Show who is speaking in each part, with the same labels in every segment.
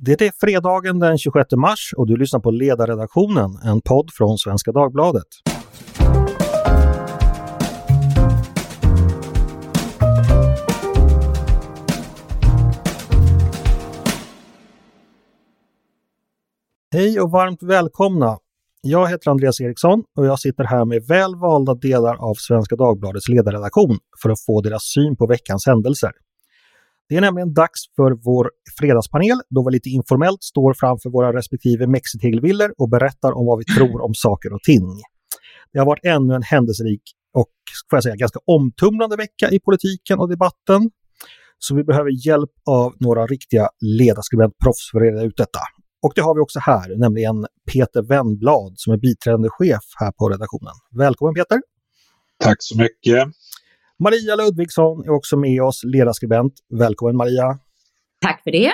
Speaker 1: Det är fredagen den 26 mars och du lyssnar på Ledarredaktionen, en podd från Svenska Dagbladet. Hej och varmt välkomna! Jag heter Andreas Eriksson och jag sitter här med väl valda delar av Svenska Dagbladets ledarredaktion för att få deras syn på veckans händelser. Det är nämligen dags för vår fredagspanel då vi lite informellt står framför våra respektive mexitegelvillor och berättar om vad vi tror om saker och ting. Det har varit ännu en händelserik och får jag säga, ganska omtumlande vecka i politiken och debatten. Så vi behöver hjälp av några riktiga ledarskribentproffs för att reda ut detta. Och det har vi också här, nämligen Peter Wennblad som är biträdande chef här på redaktionen. Välkommen Peter!
Speaker 2: Tack så mycket!
Speaker 1: Maria Ludvigsson är också med oss, ledarskribent. Välkommen Maria!
Speaker 3: Tack för det!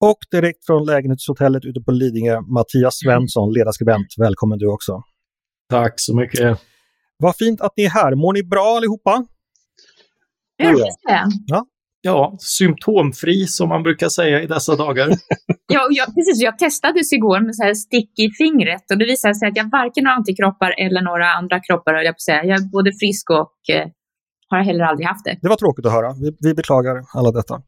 Speaker 1: Och direkt från lägenhetshotellet ute på Lidingö, Mattias Svensson, ledarskribent. Välkommen du också!
Speaker 4: Tack så mycket!
Speaker 1: Vad fint att ni är här. Mår ni bra allihopa?
Speaker 3: Ja,
Speaker 1: ja.
Speaker 4: Ja, symptomfri som man brukar säga i dessa dagar.
Speaker 3: ja, jag, precis. Jag testades igår med så här stick i fingret och det visade sig att jag varken har antikroppar eller några andra kroppar, jag på säga. Jag är både frisk och eh, har heller aldrig haft det.
Speaker 1: Det var tråkigt att höra. Vi, vi beklagar alla detta.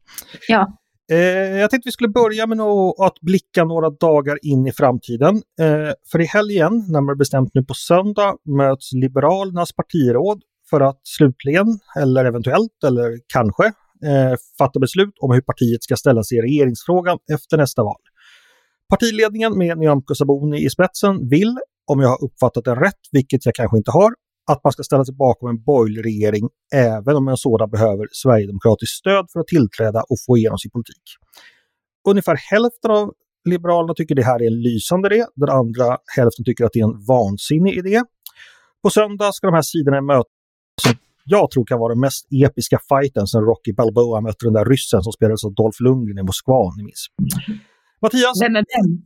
Speaker 3: Ja.
Speaker 1: Eh, jag tänkte vi skulle börja med att blicka några dagar in i framtiden. Eh, för i helgen, närmare bestämt nu på söndag, möts Liberalernas partiråd för att slutligen, eller eventuellt, eller kanske, eh, fatta beslut om hur partiet ska ställa sig i regeringsfrågan efter nästa val. Partiledningen med Nyamko Sabuni i spetsen vill, om jag har uppfattat det rätt, vilket jag kanske inte har, att man ska ställa sig bakom en borgerlig regering även om en sådan behöver sverigedemokratiskt stöd för att tillträda och få igenom sin politik. Ungefär hälften av Liberalerna tycker det här är en lysande idé, den andra hälften tycker att det är en vansinnig idé. På söndag ska de här sidorna mötas som jag tror kan vara den mest episka fighten sen Rocky Balboa mötte den där ryssen som spelades av Dolph Lundgren i Moskva, om ni minns. Mattias?
Speaker 3: Vem är vem?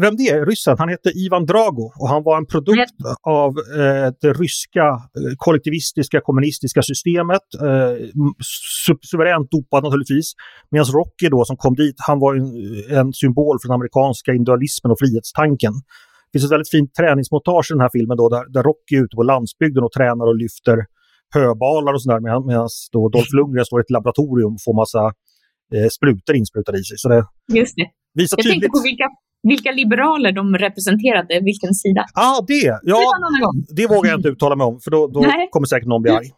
Speaker 1: Vem det är? Ryssen. Han hette Ivan Drago och han var en produkt av eh, det ryska eh, kollektivistiska kommunistiska systemet. Eh, su suveränt dopad naturligtvis. Medan Rocky då som kom dit, han var en, en symbol för den amerikanska individualismen och frihetstanken. Det finns ett väldigt fint träningsmontage i den här filmen då, där, där Rocky är ute på landsbygden och tränar och lyfter höbalar och sådär medan, medan då Dolph Lundgren står i ett laboratorium och får massa eh, sprutor insprutade i sig. Så det
Speaker 3: Just det.
Speaker 1: Visar
Speaker 3: Jag
Speaker 1: tydligt...
Speaker 3: tänkte på vilka, vilka liberaler de representerade, vilken sida.
Speaker 1: Ah, det! Ja, det vågar jag inte uttala mig om för då, då kommer säkert någon bli arg.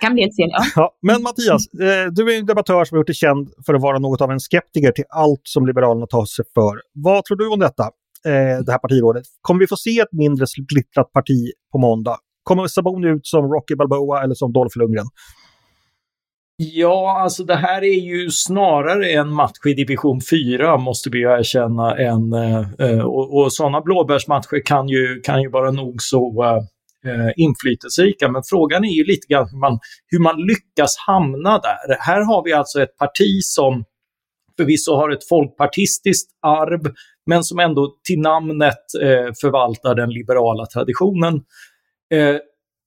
Speaker 3: Kan bli ett fel, ja.
Speaker 1: ja. Men Mattias, eh, du är en debattör som har gjort dig känd för att vara något av en skeptiker till allt som Liberalerna tar sig för. Vad tror du om detta, eh, det här partirådet? Kommer vi få se ett mindre splittrat parti på måndag? Kommer Saboni ut som Rocky Balboa eller som Dolph Lundgren?
Speaker 4: Ja, alltså det här är ju snarare en match i division 4 måste vi erkänna. En, eh, eh, och, och sådana blåbärsmatcher kan ju, kan ju vara nog så eh, eh, inflytelserika. Men frågan är ju lite grann hur man, hur man lyckas hamna där. Här har vi alltså ett parti som förvisso har ett folkpartistiskt arv, men som ändå till namnet eh, förvaltar den liberala traditionen. Eh,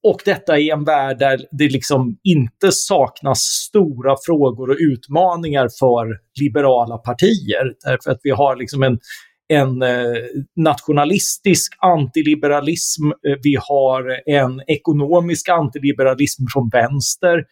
Speaker 4: och detta i en värld där det liksom inte saknas stora frågor och utmaningar för liberala partier. Därför att vi har liksom en, en eh, nationalistisk antiliberalism, eh, vi har en ekonomisk antiliberalism från vänster,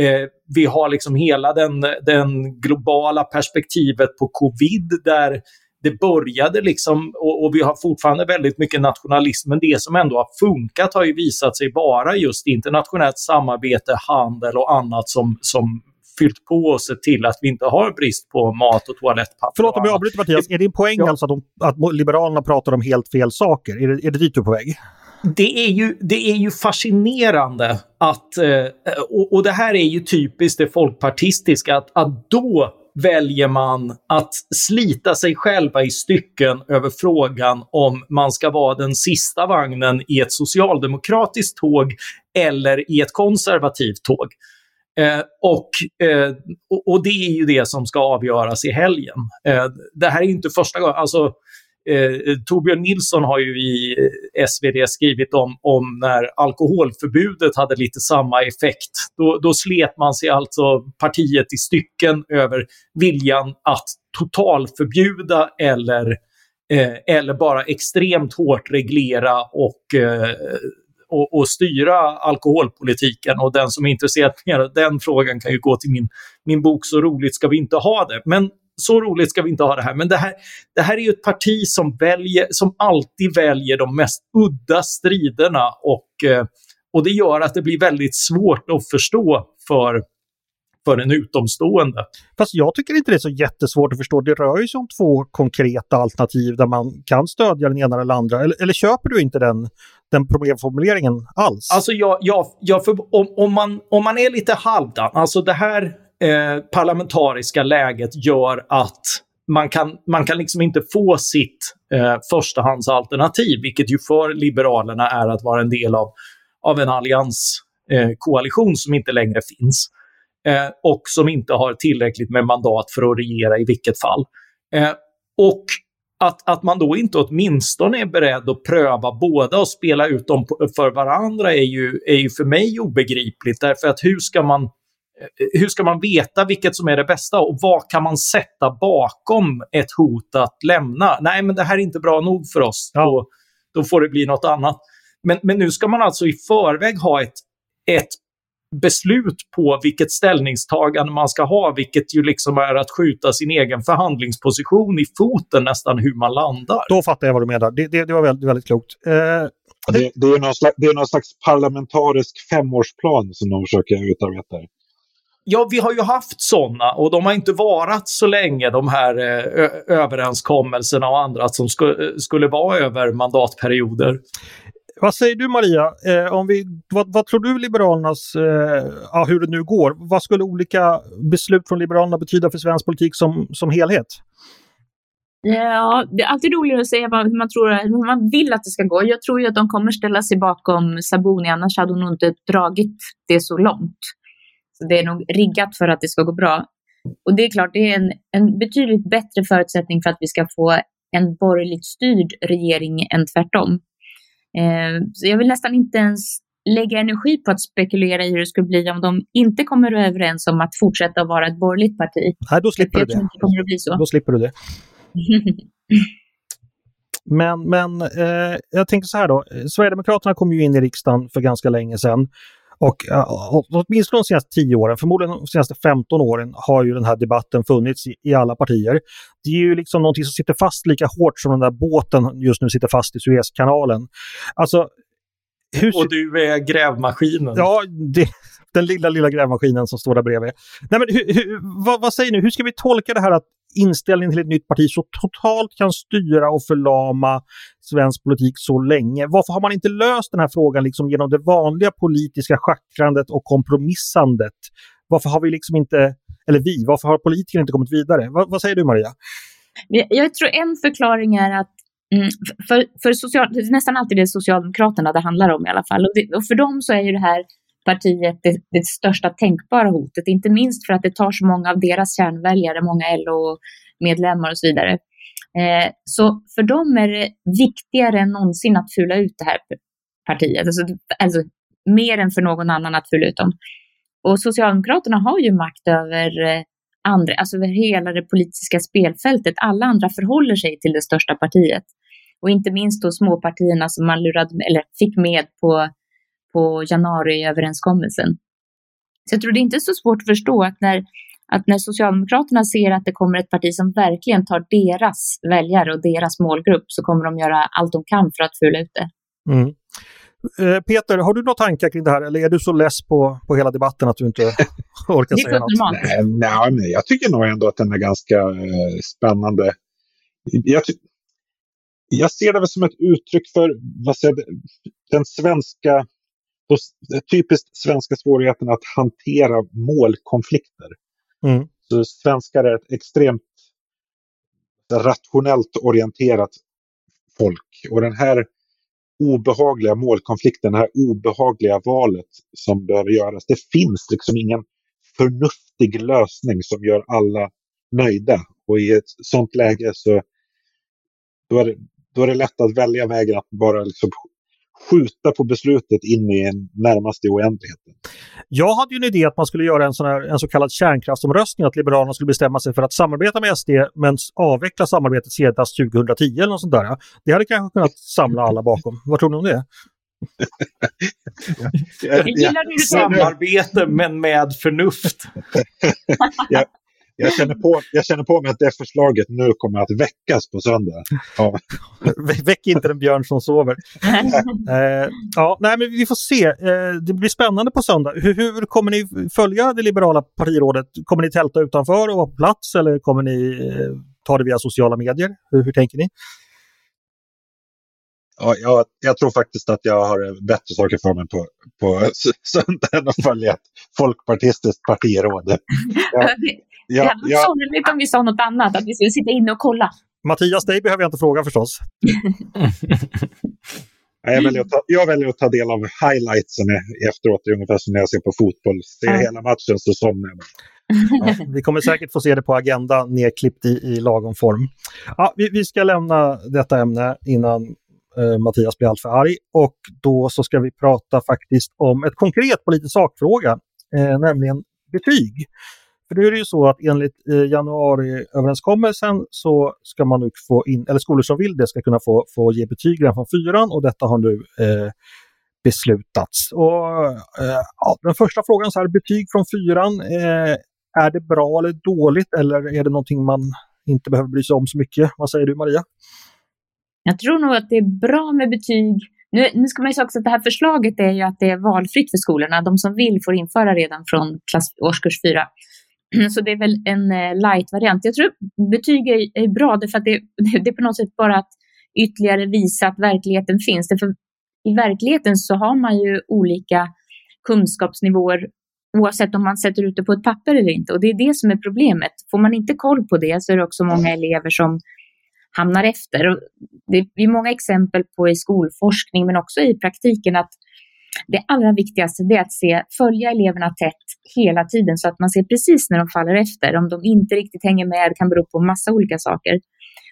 Speaker 4: eh, vi har liksom hela den, den globala perspektivet på covid där det började liksom, och, och, vi har fortfarande väldigt mycket nationalism, men det som ändå har funkat har ju visat sig vara just internationellt samarbete, handel och annat som, som fyllt på och sett till att vi inte har brist på mat och toalettpapper.
Speaker 1: Förlåt om jag avbryter Mattias, är din poäng ja. alltså att, de, att Liberalerna pratar om helt fel saker? Är det, är det dit du är på väg?
Speaker 4: Det är, ju, det är ju fascinerande att, eh, och, och det här är ju typiskt det folkpartistiska, att, att då väljer man att slita sig själva i stycken över frågan om man ska vara den sista vagnen i ett socialdemokratiskt tåg eller i ett konservativt tåg. Eh, och, eh, och, och, det är ju det som ska avgöras i helgen. Eh, det här är inte första gången, alltså eh, Torbjörn Nilsson har ju i SvD skrivit om, om när alkoholförbudet hade lite samma effekt. Då, då slet man sig alltså partiet i stycken över viljan att totalförbjuda eller, eh, eller bara extremt hårt reglera och eh, och, och, styra alkoholpolitiken. Och den som är intresserad av den frågan kan ju gå till min, min bok Så roligt ska vi inte ha det. Men så roligt ska vi inte ha det här. Men det här, det här är ju ett parti som, väljer, som alltid väljer de mest udda striderna och, eh, och det gör att det blir väldigt svårt att förstå för, för en utomstående.
Speaker 1: Fast jag tycker inte det är så jättesvårt att förstå. Det rör ju sig om två konkreta alternativ där man kan stödja den ena eller andra. Eller, eller köper du inte den, den problemformuleringen alls?
Speaker 4: Alltså, jag, jag, jag för, om, om, man, om man är lite halvdan, alltså det här eh, parlamentariska läget gör att man kan, man kan liksom inte få sitt eh, förstahandsalternativ, vilket ju för Liberalerna är att vara en del av, av en allianskoalition eh, som inte längre finns eh, och som inte har tillräckligt med mandat för att regera i vilket fall. Eh, och att, att man då inte åtminstone är beredd att pröva båda och spela ut dem för varandra är ju, är ju för mig obegripligt. Därför att hur ska man hur ska man veta vilket som är det bästa och vad kan man sätta bakom ett hot att lämna? Nej, men det här är inte bra nog för oss. Ja. Då, då får det bli något annat. Men, men nu ska man alltså i förväg ha ett, ett beslut på vilket ställningstagande man ska ha, vilket ju liksom är att skjuta sin egen förhandlingsposition i foten nästan hur man landar.
Speaker 1: Då fattar jag vad du menar. Det, det, det var väldigt, väldigt klokt. Eh,
Speaker 2: det, det, är någon slags, det är någon slags parlamentarisk femårsplan som de försöker utarbeta.
Speaker 4: Ja, vi har ju haft sådana och de har inte varit så länge, de här eh, överenskommelserna och andra som sku, skulle vara över mandatperioder.
Speaker 1: Vad säger du Maria? Eh, om vi, vad, vad, tror du Liberalernas, eh, ja, hur det nu går, vad skulle olika beslut från Liberalerna betyda för svensk politik som, som helhet?
Speaker 3: Ja, det är alltid roligare att säga hur man, tror, hur man vill att det ska gå. Jag tror ju att de kommer ställa sig bakom Sabuni, annars hade hon nog inte dragit det så långt. Det är nog riggat för att det ska gå bra. Och det är klart, det är en, en betydligt bättre förutsättning för att vi ska få en borgerligt styrd regering än tvärtom. Eh, så jag vill nästan inte ens lägga energi på att spekulera i hur det skulle bli om de inte kommer överens om att fortsätta att vara ett borgerligt parti.
Speaker 1: Nej, då slipper du det.
Speaker 3: Inte kommer att bli så.
Speaker 1: Då slipper du det. men men eh, jag tänker så här då, Sverigedemokraterna kom ju in i riksdagen för ganska länge sedan. Och uh, åtminstone de senaste 10 åren, förmodligen de senaste 15 åren, har ju den här debatten funnits i, i, alla partier. Det är ju liksom någonting som sitter fast lika hårt som den där båten just nu sitter fast i Suezkanalen. Alltså,
Speaker 4: hur... Och du är grävmaskinen.
Speaker 1: Ja, det, den lilla, lilla grävmaskinen som står där bredvid. Nej, men hur, hur, vad, vad, säger ni? Hur ska vi tolka det här att inställningen till ett nytt parti så totalt kan styra och förlama svensk politik så länge? Varför har man inte löst den här frågan liksom genom det vanliga politiska schackrandet och kompromissandet? Varför har vi liksom inte, eller vi, varför har politikerna inte kommit vidare? Va, vad säger du Maria?
Speaker 3: Jag tror en förklaring är att Mm, för, för social, nästan alltid det Socialdemokraterna det handlar om i alla fall. Och, det, och för dem så är ju det här partiet det, det, största tänkbara hotet, inte minst för att det tar så många av deras kärnväljare, många LO-medlemmar och så vidare. Eh, så för dem är det viktigare än någonsin att fula ut det här partiet, alltså, alltså mer än för någon annan att fula ut dem. Och Socialdemokraterna har ju makt över eh, andra, alltså över hela det politiska spelfältet. Alla andra förhåller sig till det största partiet. Och inte minst då småpartierna som man lurade, eller fick med på på januariöverenskommelsen. Så jag tror det är inte så svårt att förstå att när, att när Socialdemokraterna ser att det kommer ett parti som verkligen tar deras väljare och deras målgrupp så kommer de göra allt de kan för att fula ut det.
Speaker 1: Mm. Eh, Peter, har du några tankar kring det här eller är du så less på, på hela debatten att du inte orkar säga något?
Speaker 2: Nej, nej, nej, jag tycker nog ändå att den är ganska eh, spännande. Jag, jag ser det väl som ett uttryck för vad säger, den svenska typiskt svenska svårigheten att hantera målkonflikter. Mm. Så svenskar är ett extremt rationellt orienterat folk. Och den här obehagliga målkonflikten, det här obehagliga valet som behöver göras. Det finns liksom ingen förnuftig lösning som gör alla nöjda. Och i ett sånt läge så då är, det, då är det lätt att välja vägen att bara liksom skjuta på beslutet in i en närmaste oändligheten.
Speaker 1: Jag hade ju en idé att man skulle göra en, sån här, en så kallad kärnkraftsomröstning, att Liberalerna skulle bestämma sig för att samarbeta med SD men avveckla samarbetet senast 2010 eller något sånt där. Det hade kanske kunnat samla alla bakom. Vad tror ni om det?
Speaker 3: Jag hur du
Speaker 4: Samarbete men med förnuft.
Speaker 2: jag, jag, känner på, jag känner på mig att det förslaget nu kommer att väckas på söndag. Ja.
Speaker 1: Väck inte den björn som sover. eh, ja, nej, men vi får se. Eh, det blir spännande på söndag. Hur, hur, kommer ni följa det liberala partirådet? Kommer ni tälta utanför och vara på plats eller kommer ni eh, ta det via sociala medier? Hur, hur tänker ni?
Speaker 2: Ja, jag, jag, tror faktiskt att jag har bättre saker för mig på, på söndag än att följa ett folkpartistiskt partiråd.
Speaker 3: Jag, Ja, det hade varit sorgligt om vi sa något annat, att vi skulle sitta inne och kolla.
Speaker 1: Mattias, dig behöver jag inte fråga förstås.
Speaker 2: jag, väljer ta, jag väljer att ta del av highlightsen efteråt, ungefär som när jag ser på fotboll. Ser ja. hela matchen så somnar jag.
Speaker 1: Ja, vi kommer säkert få se det på Agenda nedklippt i, i lagom form. Ja, vi, vi ska lämna detta ämne innan eh, Mattias blir alltför arg och då så ska vi prata faktiskt om ett konkret politisk sakfråga, eh, nämligen betyg. För nu är det ju så att enligt eh, januariöverenskommelsen så ska man nu få in, eller skolor som vill det ska kunna få, få ge betyg redan från fyran och detta har nu eh, beslutats. Och, eh, ja, den första frågan så här, betyg från fyran, eh, är det bra eller dåligt eller är det någonting man inte behöver bry sig om så mycket? Vad säger du Maria?
Speaker 3: Jag tror nog att det är bra med betyg. Nu, nu ska man ju säga också att det här förslaget är ju att det är valfritt för skolorna. De som vill får införa redan från klass, årskurs 4. Så det är väl en eh, light-variant. Jag tror betyg är, bra därför att det, det är på något sätt bara att ytterligare visa att verkligheten finns. Därför I verkligheten så har man ju olika kunskapsnivåer oavsett om man sätter ut det på ett papper eller inte. Och det är det som är problemet. Får man inte koll på det så är det också många elever som hamnar efter. Och det är många exempel på i skolforskning men också i praktiken att det allra viktigaste är att se, följa eleverna tätt hela tiden så att man ser precis när de faller efter. Om de inte riktigt hänger med kan bero på massa olika saker.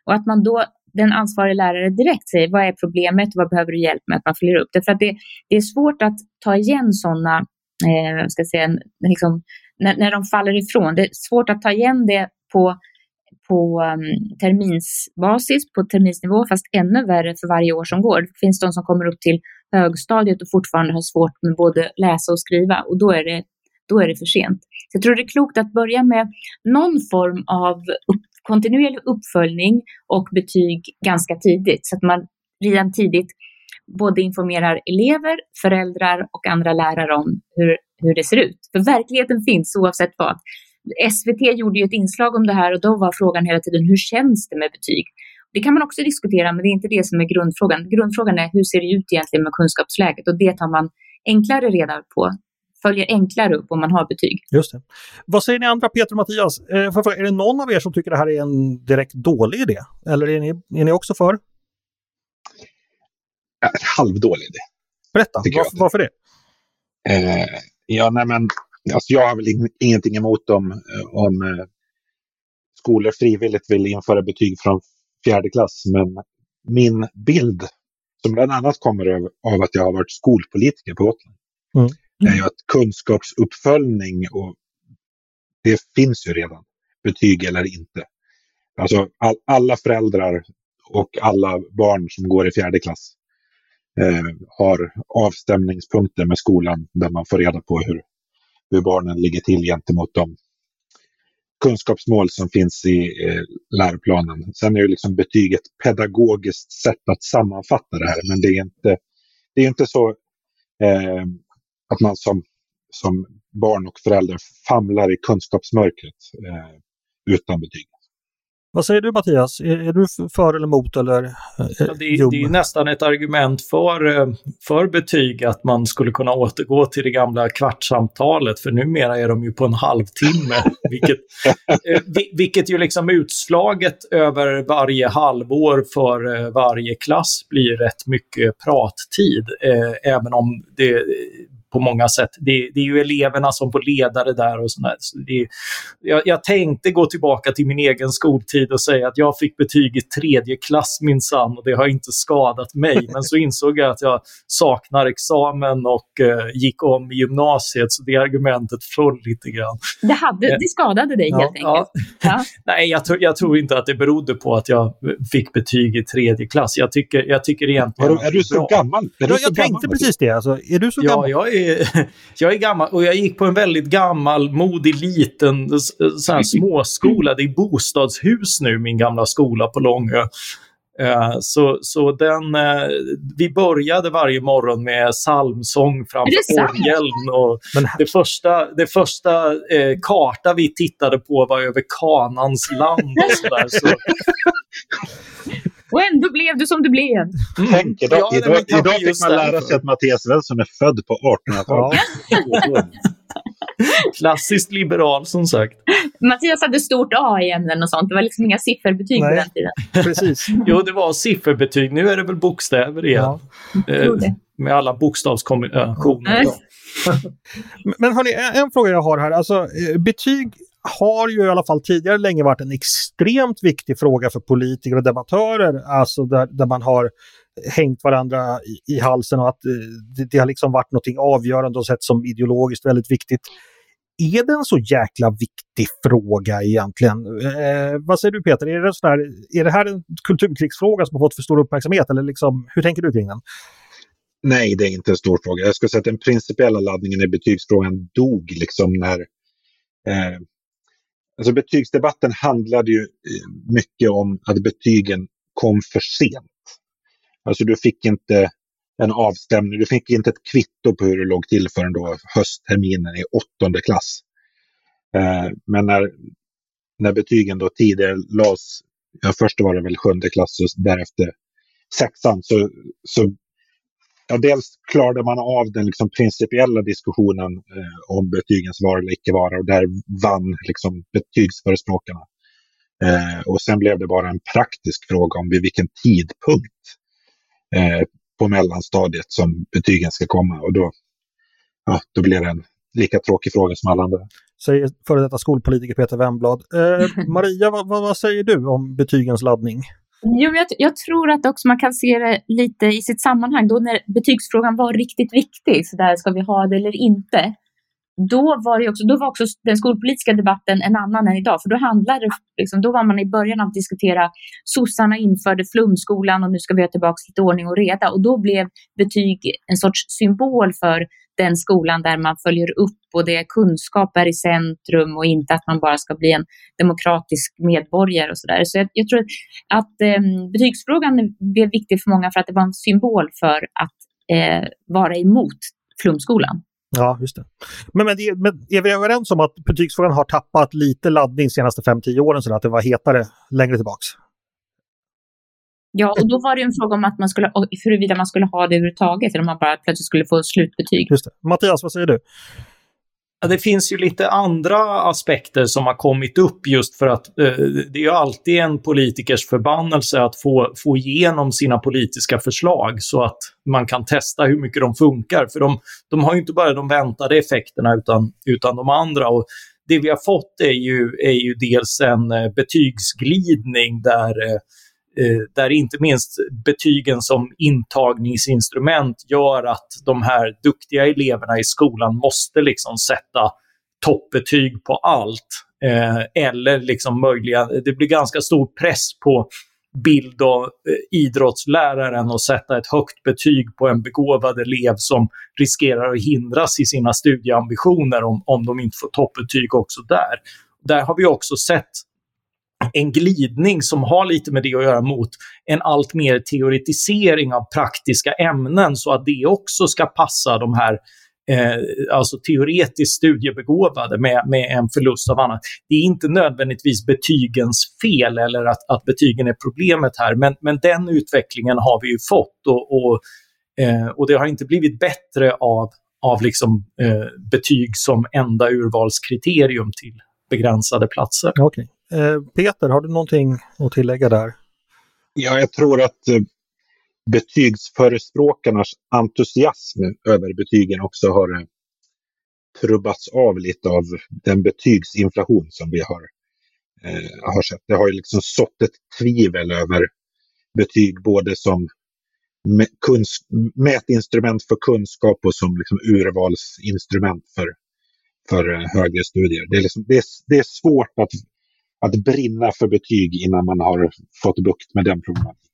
Speaker 3: Och att man då, den ansvariga läraren direkt säger vad är problemet, vad behöver du hjälp med, att man följer upp det. För att det, det är svårt att ta igen sådana, eh, ska säga, liksom, när, när de faller ifrån. Det är svårt att ta igen det på på um, terminsbasis, på terminsnivå, fast ännu värre för varje år som går. Det finns de som kommer upp till högstadiet och fortfarande har svårt med både läsa och skriva och då är det, då är det för sent. Så jag tror det är klokt att börja med någon form av upp, kontinuerlig uppföljning och betyg ganska tidigt så att man redan tidigt både informerar elever, föräldrar och andra lärare om hur, hur det ser ut. För verkligheten finns oavsett vad. SVT gjorde ju ett inslag om det här och då var frågan hela tiden hur känns det med betyg? Det kan man också diskutera, men det är inte det som är grundfrågan. Grundfrågan är hur ser det ut egentligen med kunskapsläget och det tar man enklare reda på följer enklare upp om man har betyg.
Speaker 1: Just det. Vad säger ni andra, Peter och Mattias? Eh, är det någon av er som tycker det här är en direkt dålig idé? Eller är ni, är ni också för?
Speaker 2: halvdålig idé.
Speaker 1: Berätta, var, varför det?
Speaker 2: Eh, ja, nej men alltså jag har väl ingenting emot om, om eh, skolor frivilligt vill införa betyg från fjärde klass. Men min bild, som bland annat kommer av att jag har varit skolpolitiker på Gotland, mm. är ju att kunskapsuppföljning och det finns ju redan, betyg eller inte. Alltså all, alla föräldrar och alla barn som går i fjärde klass eh, har avstämningspunkter med skolan där man får reda på hur, hur barnen ligger till gentemot de kunskapsmål som finns i eh, läroplanen. Sen är ju liksom betyg ett pedagogiskt sätt att sammanfatta det här, men det är inte, det är inte så eh, att man som, som barn och förälder famlar i kunskapsmörkret eh, utan betyg.
Speaker 1: Vad säger du Mattias? Är, är du för eller emot? Eller, eh,
Speaker 4: ja, det, är, det, är nästan ett argument för, eh, för betyg att man skulle kunna återgå till det gamla kvartssamtalet för numera är de ju på en halvtimme. vilket, eh, vilket ju liksom utslaget över varje halvår för varje klass blir rätt mycket prattid. även om det på många sätt. Det, det är ju eleverna som får leda det där och sådär. Så det, jag, jag tänkte gå tillbaka till min egen skoltid och säga att jag fick betyg i tredje klass minsann och det har inte skadat mig. Men så insåg jag att jag saknar examen och eh, gick om i gymnasiet så det argumentet föll lite grann.
Speaker 3: Det, hade, det skadade dig
Speaker 4: Ja,
Speaker 3: helt enkelt. Ja.
Speaker 4: Nej, jag, tror- jag tror inte att det berodde på att jag fick betyg i tredje klass. Jag tycker, jag tycker egentligen
Speaker 2: Vadå,
Speaker 4: att
Speaker 2: är du så
Speaker 4: bra.
Speaker 2: gammal? Är du
Speaker 1: Jag,
Speaker 2: så
Speaker 1: jag tänkte
Speaker 2: gammal?
Speaker 1: precis det. Alltså, är du så
Speaker 4: Ja,
Speaker 1: gammal?
Speaker 4: jag är, jag är gammal och jag gick på en väldigt gammalmodig liten s- sån här småskola. Det är bostadshus nu, min gamla skola på Långö. Eh, Så, så den, eh, vi började varje morgon med psalmsång framför orgeln. Och det första, det första eh, karta vi tittade på var över Kanans land. Och så där. Så,
Speaker 3: Och ändå blev du som du blev.
Speaker 4: mm.
Speaker 2: Tänk, idag,
Speaker 4: Ja, nej,
Speaker 2: idag,
Speaker 4: men kanske
Speaker 2: idag fick man lära sig att Mattias Svensson är född på 1800-talet.
Speaker 1: Ja.
Speaker 4: Klassiskt liberal som sagt.
Speaker 3: Mattias hade stort A i ämnen och sånt. Det var liksom inga sifferbetyg på
Speaker 1: Nej.
Speaker 3: den tiden.
Speaker 1: precis.
Speaker 4: Jo, det var sifferbetyg. Nu är det väl bokstäver igen.
Speaker 1: Ja.
Speaker 4: Eh, med alla bokstavskombinationer.
Speaker 3: Nej.
Speaker 1: Men hörni, en, en fråga jag har här. Alltså, eh, betyg har ju i alla fall tidigare länge varit en extremt viktig fråga för politiker och debattörer. Alltså där, där man har hängt varandra i, i halsen och att eh, det, det har liksom varit något avgörande och sett som ideologiskt väldigt viktigt. Är det en så jäkla viktig fråga egentligen? Eh, vad säger du Peter? Är det, sådär, här, är det här en kulturkrigsfråga som har fått för stor uppmärksamhet? Eller liksom, hur tänker du kring den?
Speaker 2: Nej, det är inte en stor fråga. Jag skulle säga att den principiella laddningen i betygsfrågan dog liksom när... Eh, alltså betygsdebatten handlade ju eh, mycket om att betygen kom för sent. Alltså du fick inte en avstämning, du fick inte ett kvitto på hur det låg till förrän då höstterminen i åttonde klass. Eh, men när, när betygen då tidigare lades, ja, först var det väl sjunde klass och därefter sexan, så, så ja, dels klarade man av den liksom principiella diskussionen eh, om betygens vara eller icke vara och där vann liksom betygsförespråkarna. Eh, och sen blev det bara en praktisk fråga om vid vilken tidpunkt eh, på mellanstadiet som betygen ska komma och då, ja, då blir det en lika tråkig fråga som alla andra.
Speaker 1: Säger före detta skolpolitiker Peter Wemblad. Eh, Maria, vad, vad, vad säger du om betygens laddning?
Speaker 3: Jo, jag, jag tror att också man kan se det lite i sitt sammanhang. Då när betygsfrågan var riktigt viktig, så där ska vi ha det eller inte. Då var, det också, då var också den skolpolitiska debatten en annan än idag. För då, handlade, det liksom, då var man i början av att diskutera sossarna införde flumskolan och nu ska vi ha tillbaka lite ordning och reda. Och då blev betyg en sorts symbol för den skolan där man följer upp och det är kunskap är i centrum och inte att man bara ska bli en demokratisk medborgare och sådär. Så jag, jag tror att eh, betygsfrågan blev viktig för många för att det var en symbol för att eh, vara emot flumskolan.
Speaker 1: Ja, just det. Men, men, men är vi överens om att betygsfrågan har tappat lite laddning de senaste 5-10 åren så att det var hetare längre tillbaks?
Speaker 3: Ja, och då var det en fråga om att man skulle, huruvida man skulle ha det överhuvudtaget eller om man bara plötsligt skulle få slutbetyg.
Speaker 1: Just det. Mattias, vad säger du?
Speaker 4: Det finns ju lite andra aspekter som har kommit upp just för att eh, det är ju alltid en politikers förbannelse att få, få igenom sina politiska förslag så att man kan testa hur mycket de funkar. För de, de har ju inte bara de väntade effekterna utan, utan de andra. Och det vi har fått är ju, är ju dels en eh, betygsglidning där eh, Eh, där inte minst betygen som intagningsinstrument gör att de här duktiga eleverna i skolan måste liksom sätta toppbetyg på allt. Eh, eller liksom möjliga, det blir ganska stor press på bild och eh, idrottsläraren att sätta ett högt betyg på en begåvad elev som riskerar att hindras i sina studieambitioner om, om de inte får toppbetyg också där. Där har vi också sett en glidning som har lite med det att göra mot en allt mer teoretisering av praktiska ämnen så att det också ska passa de här eh, alltså teoretiskt studiebegåvade med, med en förlust av annat. Det är inte nödvändigtvis betygens fel eller att, att betygen är problemet här, men, men den utvecklingen har vi ju fått och, och, eh, och det har inte blivit bättre av, av liksom, eh, betyg som enda urvalskriterium till begränsade platser.
Speaker 1: Okay. Eh, Peter, har du någonting att tillägga där?
Speaker 2: Ja, jag tror att eh, betygsförespråkarnas entusiasm över betygen också har eh, trubbats av lite av den betygsinflation som vi har, eh, har sett. Det har ju liksom sått ett tvivel över betyg både som mätinstrument för kunskap och som liksom urvalsinstrument för, för högre studier. Det är, liksom, det är, det är svårt att, att brinna för betyg innan man har fått bukt med den problematiken.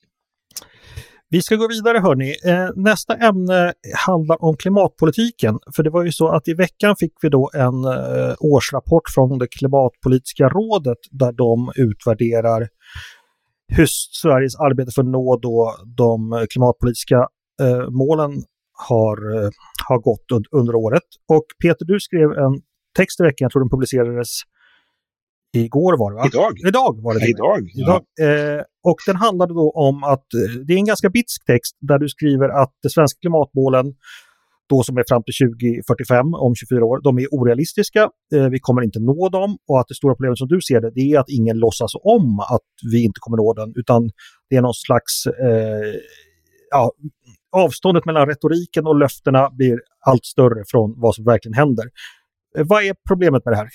Speaker 1: Vi ska gå vidare hörni. Eh, nästa ämne handlar om klimatpolitiken. För det var ju så att i veckan fick vi då en eh, årsrapport från det klimatpolitiska rådet där de utvärderar hur Sveriges arbete för att nå då de klimatpolitiska eh, målen har, har gått under året. Och Peter, du skrev en text i veckan, jag tror den publicerades Igår var det va?
Speaker 2: Idag.
Speaker 1: Idag var det.
Speaker 2: Idag.
Speaker 1: Idag. Ja. Eh, och den handlade då om att eh, det är en ganska bitsk text där du skriver att de svenska klimatmålen då som är fram till 2045, om 24 år, de är orealistiska. Eh, vi kommer inte nå dem och att det stora problemet som du ser det, det är att ingen låtsas om att vi inte kommer nå den, utan det är någon slags eh, ja, avståndet mellan retoriken och löftena blir allt större från vad som verkligen händer. Eh, vad är problemet med det här?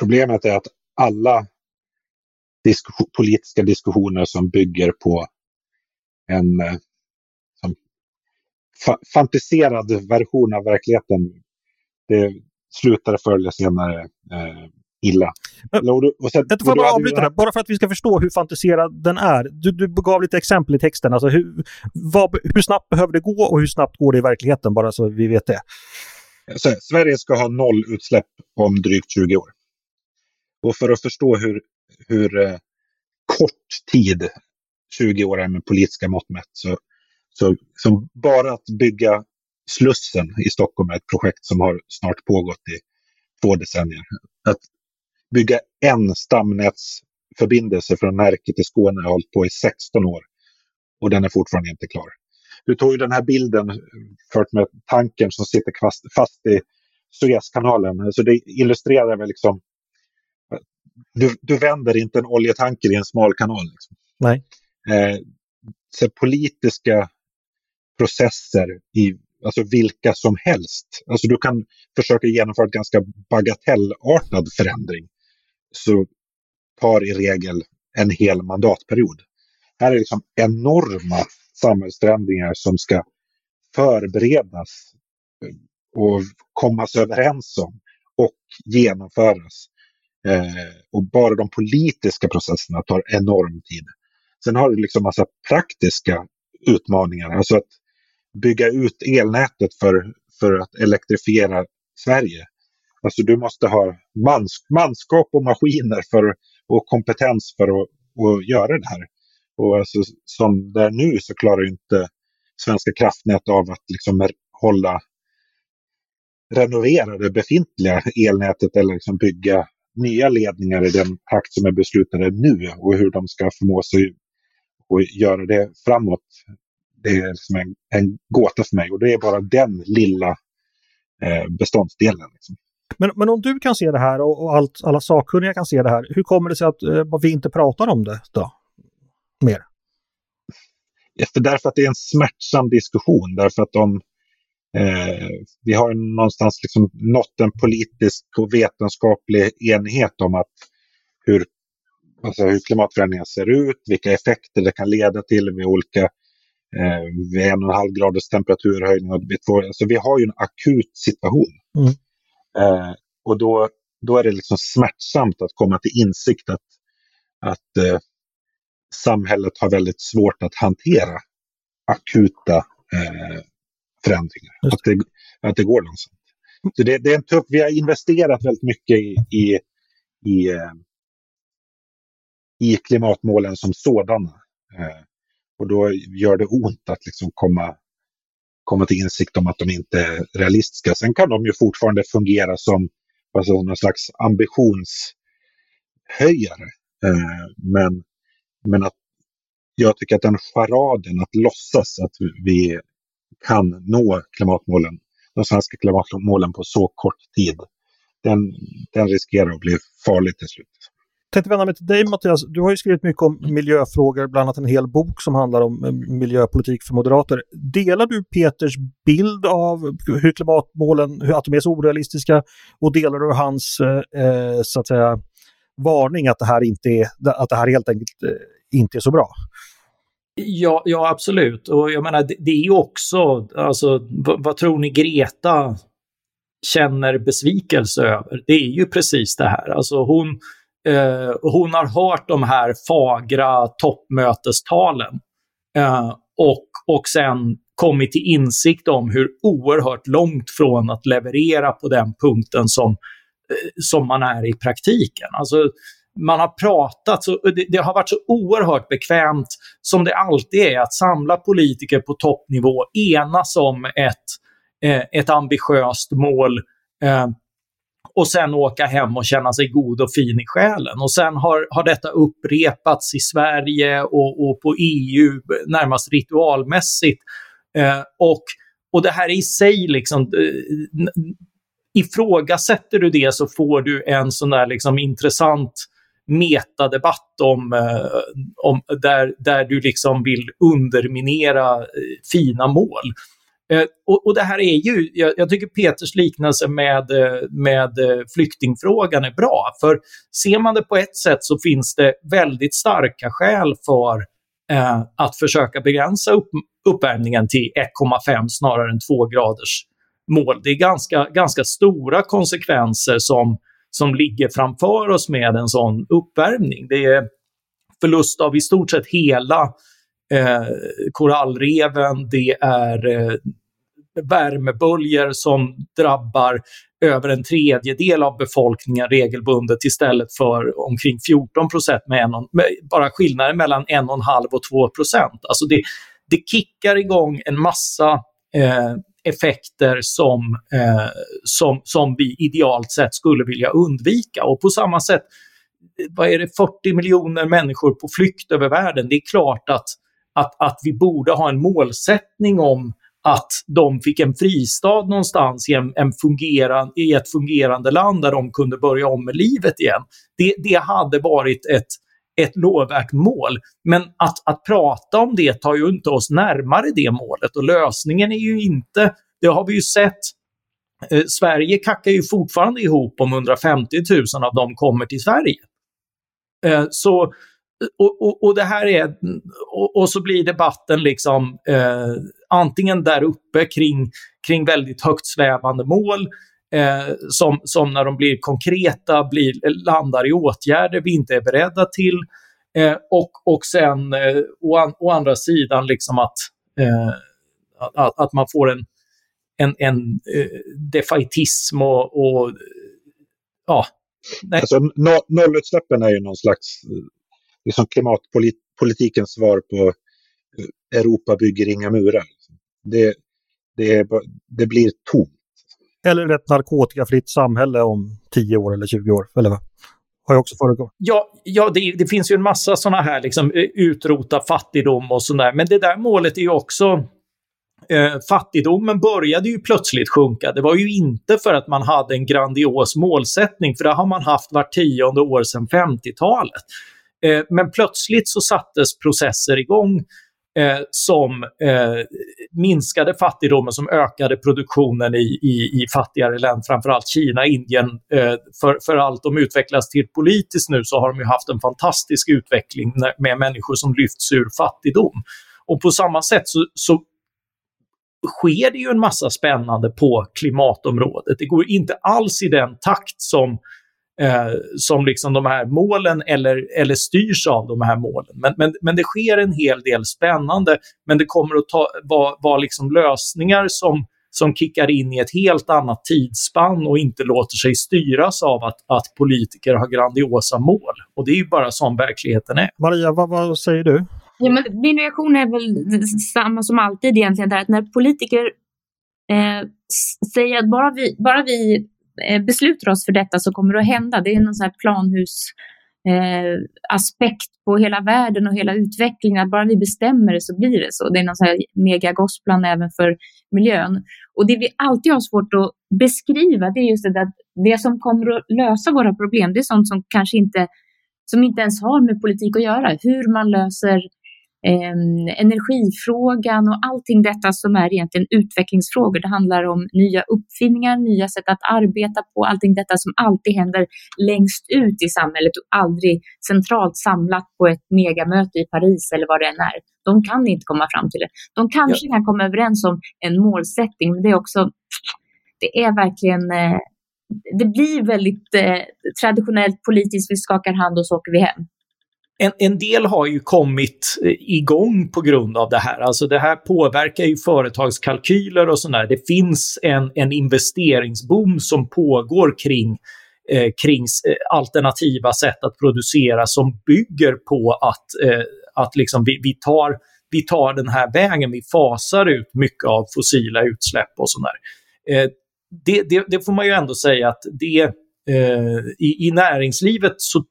Speaker 2: Problemet är att alla diskussion, politiska diskussioner som bygger på en eh, fa fantiserad version av verkligheten, det slutar förr eller senare eh, illa.
Speaker 1: Men, och sen, jag får bara avbryta där, bara för att vi ska förstå hur fantiserad den är. Du, du gav lite exempel i texten. Alltså hur, vad, hur snabbt behöver det gå och hur snabbt går det i verkligheten? Bara så vi vet det.
Speaker 2: Så, Sverige ska ha noll utsläpp om drygt 20 år. Och för att förstå hur, hur eh, kort tid 20 år är med politiska mått mätt så, så så bara att bygga Slussen i Stockholm är ett projekt som har snart pågått i två decennier. Att bygga en stamnätsförbindelse från Närke till Skåne har hållit på i 16 år och den är fortfarande inte klar. Du tog ju den här bilden fört med tanken som sitter fast i Suezkanalen. så det illustrerar väl liksom du, du vänder inte en oljetanker i en smal kanal. Liksom.
Speaker 1: Nej.
Speaker 2: Eh, så politiska processer i alltså vilka som helst. Alltså du kan försöka genomföra en ganska bagatellartad förändring. Så tar i regel en hel mandatperiod. Här är liksom enorma samhällsförändringar som ska förberedas och kommas överens om och genomföras Eh, och bara de politiska processerna tar enorm tid. Sen har du liksom massa praktiska utmaningar. Alltså att bygga ut elnätet för, för att elektrifiera Sverige. Alltså du måste ha mans, manskap och maskiner för, och kompetens för att, att göra det här. Och alltså, som det är nu så klarar inte Svenska kraftnät av att liksom hålla renovera det befintliga elnätet eller liksom bygga nya ledningar i den takt som är beslutade nu och hur de ska förmå sig att göra det framåt. Det är liksom en, en gåta för mig och det är bara den lilla eh, beståndsdelen. Liksom.
Speaker 1: Men, men om du kan se det här och, och allt, alla sakkunniga kan se det här, hur kommer det sig att eh, vi inte pratar om det då? Mer?
Speaker 2: För därför att det är en smärtsam diskussion. Därför att de, Eh, vi har någonstans liksom nått en politisk och vetenskaplig enighet om att hur, alltså hur klimatförändringar ser ut, vilka effekter det kan leda till med olika eh, vid en och en halv graders temperaturhöjning. Och två, alltså vi har ju en akut situation. Mm. Eh, och då, då är det liksom smärtsamt att komma till insikt att, att eh, samhället har väldigt svårt att hantera akuta eh, förändringar. Att det, att det går långsamt. Så det, det, är en tuff, vi har investerat väldigt mycket i, i, i, eh, i klimatmålen som sådana. Eh, och då gör det ont att liksom komma, komma till insikt om att de inte är realistiska. Sen kan de ju fortfarande fungera som alltså, någon slags ambitionshöjare. Eh, men, men att jag tycker att den charaden att låtsas att vi kan nå klimatmålen, de svenska klimatmålen på så kort tid, den, den riskerar att bli farlig till slut.
Speaker 1: tänkte vända mig till dig Mattias. Du har ju skrivit mycket om miljöfrågor, bland annat en hel bok som handlar om eh, miljöpolitik för moderater. Delar du Peters bild av hur klimatmålen, hur att de är så orealistiska och delar du hans eh, eh så att säga varning att det här inte är, att det här helt enkelt eh, inte är så bra?
Speaker 4: Ja, ja, absolut. Och jag menar, det, det är ju också, alltså, vad, vad, tror ni Greta känner besvikelse över? Det är ju precis det här. Alltså hon, eh, hon har hört de här fagra toppmötestalen eh, och, och sen kommit till insikt om hur oerhört långt från att leverera på den punkten som, eh, som man är i praktiken. Alltså, man har pratat, så, det, det, har varit så oerhört bekvämt som det alltid är att samla politiker på toppnivå, enas om ett, eh, ett ambitiöst mål eh, och sen åka hem och känna sig god och fin i själen. Och sen har, har detta upprepats i Sverige och, och på EU närmast ritualmässigt. Eh, och, och det här i sig, liksom, eh, ifrågasätter du det så får du en sån där liksom intressant metadebatt om, eh, om där, där du liksom vill underminera eh, fina mål. Eh, och, och, det här är ju, jag, jag, tycker Peters liknelse med, eh, med eh, flyktingfrågan är bra. För ser man det på ett sätt så finns det väldigt starka skäl för eh, att försöka begränsa upp, uppvärmningen till 1,5 snarare än 2 graders mål. Det är ganska, ganska stora konsekvenser som som ligger framför oss med en sån uppvärmning. Det är förlust av i stort sett hela eh, korallreven, det är eh, värmeböljor som drabbar över en tredjedel av befolkningen regelbundet istället för omkring 14 procent, med en, bara skillnaden mellan 1,5 och 2 procent. Alltså det, det kickar igång en massa eh, effekter som, eh, som, som vi idealt sett skulle vilja undvika. Och på samma sätt, vad är det, 40 miljoner människor på flykt över världen. Det är klart att, att, att vi borde ha en målsättning om att de fick en fristad någonstans i, en, en fungeran, i ett fungerande land där de kunde börja om med livet igen. Det, det hade varit ett, ett lovvärt mål. Men att, att prata om det tar ju inte oss närmare det målet och lösningen är ju inte, det har vi ju sett, eh, Sverige kackar ju fortfarande ihop om 150 000 av dem kommer till Sverige. Eh, så, och, och, och, det här är, och, och, så blir debatten liksom eh, antingen där uppe kring, kring väldigt högt svävande mål eh, som, som när de blir konkreta blir, landar i åtgärder vi inte är beredda till. Eh, och, och sen eh, å, an, å andra sidan liksom att, eh, att, att, man får en, en, en eh, defaitism och, och ja.
Speaker 2: Nej. Alltså, no, nollutsläppen är ju någon slags eh, liksom klimatpolitikens svar på eh, Europa bygger inga murar. Det, det, det blir tomt.
Speaker 1: Eller ett narkotikafritt samhälle om 10 år eller 20 år. Eller vad? Har ju också förekommit.
Speaker 4: Ja, ja det, det, finns ju en massa sådana här liksom, eh, utrota fattigdom och sådär. Men det där målet är ju också Eh, fattigdomen började ju plötsligt sjunka. Det var ju inte för att man hade en grandios målsättning, för det har man haft vart tionde år sedan 50-talet. Eh, men plötsligt så sattes processer igång eh, som eh, minskade fattigdomen, som ökade produktionen i, i, i fattigare länder, framförallt Kina, Indien. Eh, för, för allt de utvecklas till politiskt nu så har de ju haft en fantastisk utveckling med människor som lyfts ur fattigdom. Och på samma sätt så, så sker det ju en massa spännande på klimatområdet. Det går inte alls i den takt som eh, som liksom de här målen eller, eller styrs av de här målen. Men, men, men det sker en hel del spännande, men det kommer att vara var liksom lösningar som, som kickar in i ett helt annat tidsspann och inte låter sig styras av att, att politiker har grandiosa mål. Och det är ju bara som verkligheten är.
Speaker 1: Maria, vad, vad säger du?
Speaker 3: Ja, men min reaktion är väl samma som alltid egentligen, där att när politiker eh, säger att bara vi, bara vi Eh, beslutar oss för detta så kommer det att hända. Det är någon sån här planhus eh, aspekt på hela världen och hela utvecklingen. Att bara vi bestämmer det så blir det så. Det är någon sån här megagosplan även för miljön. Och det vi alltid har svårt att beskriva, det är just det att det som kommer att lösa våra problem, det är sånt som kanske inte som inte ens har med politik att göra. Hur man löser eh, energifrågan och allting detta som är egentligen utvecklingsfrågor. Det handlar om nya uppfinningar, nya sätt att arbeta på, allting detta som alltid händer längst ut i samhället och aldrig centralt samlat på ett megamöte i Paris eller vad det än är. De kan inte komma fram till det. De kanske ja. kan komma överens om en målsättning, men det är också, det är verkligen eh, det blir väldigt eh, traditionellt politiskt, vi skakar hand och så åker vi hem
Speaker 4: en, en del har ju kommit eh, igång på grund av det här. Alltså det här påverkar ju företagskalkyler och sådär. Det finns en, en investeringsboom som pågår kring, eh, kring eh, alternativa sätt att producera som bygger på att, eh, att liksom vi, vi, tar, vi tar den här vägen, vi fasar ut mycket av fossila utsläpp och sådär. Eh, det, det, det, får man ju ändå säga att det, eh, i, i näringslivet så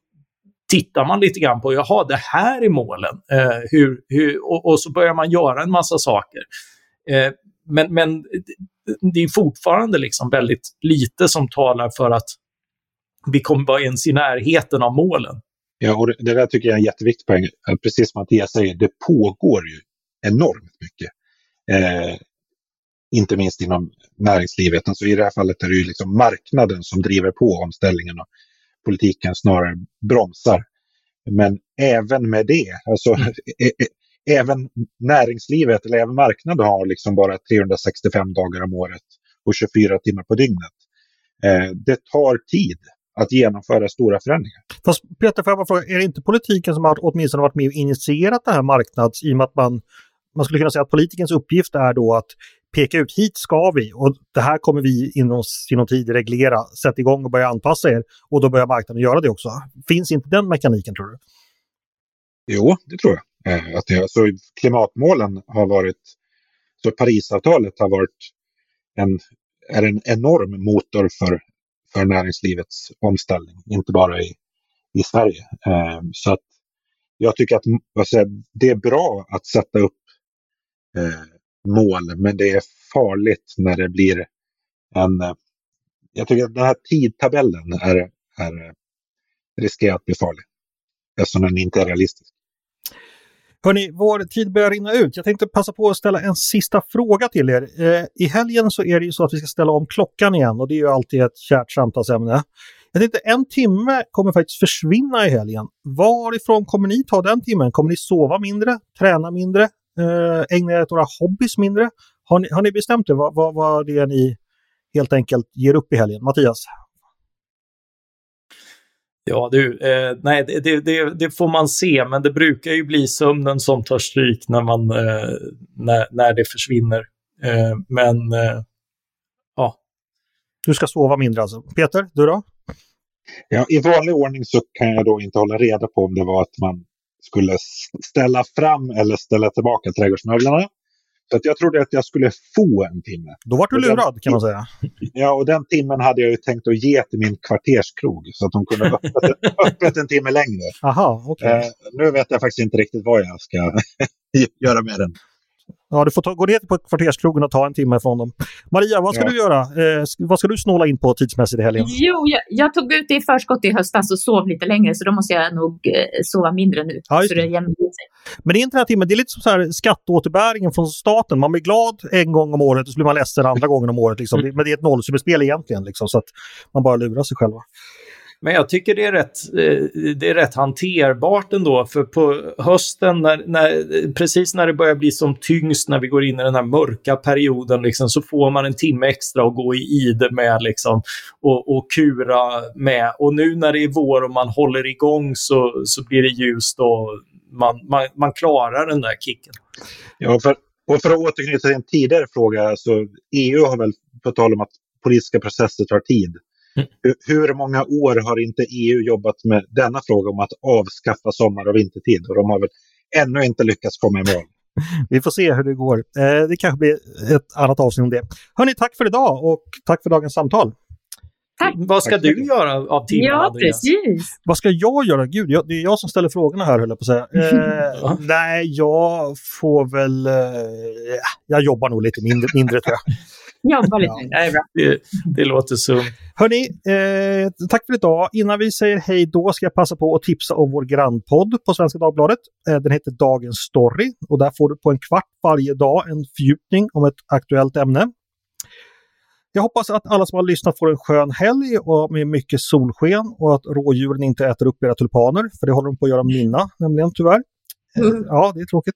Speaker 4: tittar man lite grann på, jaha, det här är målen. Eh, hur, hur, och, och, så börjar man göra en massa saker. Eh, men, men det är fortfarande liksom väldigt lite som talar för att vi kommer vara ens i närheten av målen.
Speaker 2: Ja, och det, där tycker jag är en jätteviktig poäng. Eh, precis som Mattias säger, det pågår ju enormt mycket. Eh, inte minst inom näringslivet. Alltså I det här fallet är det ju liksom marknaden som driver på omställningen och politiken snarare bromsar. Men även med det, alltså mm. även näringslivet eller även marknaden har liksom bara 365 dagar om året och 24 timmar på dygnet. Eh, det tar tid att genomföra stora förändringar.
Speaker 1: Fast Peter, får jag bara fråga, är det inte politiken som har åtminstone varit med och initierat det här marknads i och med att man, man skulle kunna säga att politikens uppgift är då att peka ut hit ska vi och det här kommer vi inom sinom tid reglera. Sätt igång och börja anpassa er och då börjar marknaden göra det också. Finns inte den mekaniken tror du?
Speaker 2: Jo, det tror jag. Eh, att det, alltså, klimatmålen har varit, så Parisavtalet har varit en, är en enorm motor för, för näringslivets omställning, inte bara i, i Sverige. Eh, så att jag tycker att alltså, det är bra att sätta upp eh, mål, men det är farligt när det blir en... Eh, jag tycker att den här tidtabellen är, är eh, riskerar att bli farlig eftersom den inte är realistisk.
Speaker 1: Hörni, vår tid börjar rinna ut. Jag tänkte passa på att ställa en sista fråga till er. Eh, I helgen så är det ju så att vi ska ställa om klockan igen och det är ju alltid ett kärt samtalsämne. Jag tänkte en timme kommer faktiskt försvinna i helgen. Varifrån kommer ni ta den timmen? Kommer ni sova mindre, träna mindre, eh, ägna er åt några hobbys mindre? Har ni, har ni bestämt er vad, vad, vad det är ni helt enkelt ger upp i helgen? Mattias?
Speaker 4: Ja du, eh, nej det, det, det, får man se, men det brukar ju bli sömnen som tar stryk när, man, eh, när, när det försvinner. Eh, men eh, ja.
Speaker 1: Du ska sova mindre alltså. Peter, du då?
Speaker 2: Ja, I vanlig ordning så kan jag då inte hålla reda på om det var att man skulle ställa fram eller ställa tillbaka trädgårdsmöblerna. Så att jag trodde att jag skulle få en timme.
Speaker 1: Då var du lurad kan man säga.
Speaker 2: Ja, och den timmen hade jag ju tänkt att ge till min kvarterskrog så att de kunde öppet, öppet en timme längre.
Speaker 1: Aha, okay. Eh,
Speaker 2: nu vet jag faktiskt inte riktigt vad jag ska göra med den.
Speaker 1: Ja, du får ta, gå ner på kvarterskrogen och ta en timme från dem. Maria, vad ska ja. du göra? Eh, vad ska du snåla in på tidsmässigt i helgen?
Speaker 3: Jo, jag, jag, tog ut det i förskott i höstas och sov lite längre, så då måste jag nog eh, sova mindre nu. Ja, så det sig.
Speaker 1: Men det är inte den här timmen, det är lite som så här skatteåterbäringen från staten. Man blir glad en gång om året och så blir man ledsen andra gången om året. Liksom. Mm. Men det är ett nollsummespel egentligen, liksom, så att man bara lurar sig själva.
Speaker 4: Men jag tycker det är rätt, eh, det är rätt hanterbart ändå. För på hösten, när, när, precis när det börjar bli som tyngst, när vi går in i den här mörka perioden, liksom, så får man en timme extra att gå i ide med liksom, och, och kura med. Och nu när det är vår och man håller igång så, så blir det ljust och man, man, man klarar den där kicken.
Speaker 2: Ja, för, och för att återknyta till en tidigare fråga, så EU har väl, på tal om att politiska processer tar tid, hur många år har inte EU jobbat med denna fråga om att avskaffa sommar och vintertid? Och de har väl ännu inte lyckats komma i mål.
Speaker 1: Vi får se hur det går. Eh, det kanske blir ett annat avsnitt om det. Hörni, tack för idag och tack för dagens samtal.
Speaker 3: Tack.
Speaker 4: Vad ska tack du göra av timmen?
Speaker 3: Ja, precis.
Speaker 1: Vad ska jag göra? Gud, jag, det är jag som ställer frågorna här, höll jag på att säga. Eh, nej, jag får väl... Eh, jag jobbar nog lite mindre, mindre tror jag.
Speaker 3: Jobba lite är bra.
Speaker 4: Det, det låter sunt.
Speaker 1: Hörni, eh, tack för idag. Innan vi säger hej då ska jag passa på att tipsa om vår grannpodd på Svenska Dagbladet. Eh, den heter Dagens Story och där får du på en kvart varje dag en fördjupning om ett aktuellt ämne. Jag hoppas att alla som har lyssnat får en skön helg och med mycket solsken och att rådjuren inte äter upp era tulpaner, för det håller de på att göra mina, nämligen tyvärr. Eh,
Speaker 3: Mm.
Speaker 1: Ja, det är tråkigt.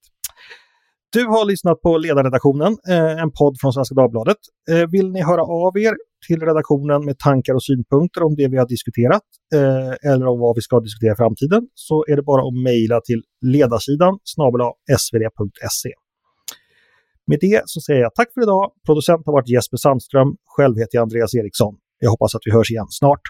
Speaker 1: Du har lyssnat på Ledarredaktionen, eh, en podd från Svenska Dagbladet. Eh, vill ni höra av er till redaktionen med tankar och synpunkter om det vi har diskuterat eh, eller om vad vi ska diskutera i framtiden så är det bara att mejla till ledarsidan snabel svd.se. Med det så säger jag tack för idag. Producent har varit Jesper Sandström. Själv heter jag Andreas Eriksson. Jag hoppas att vi hörs igen snart.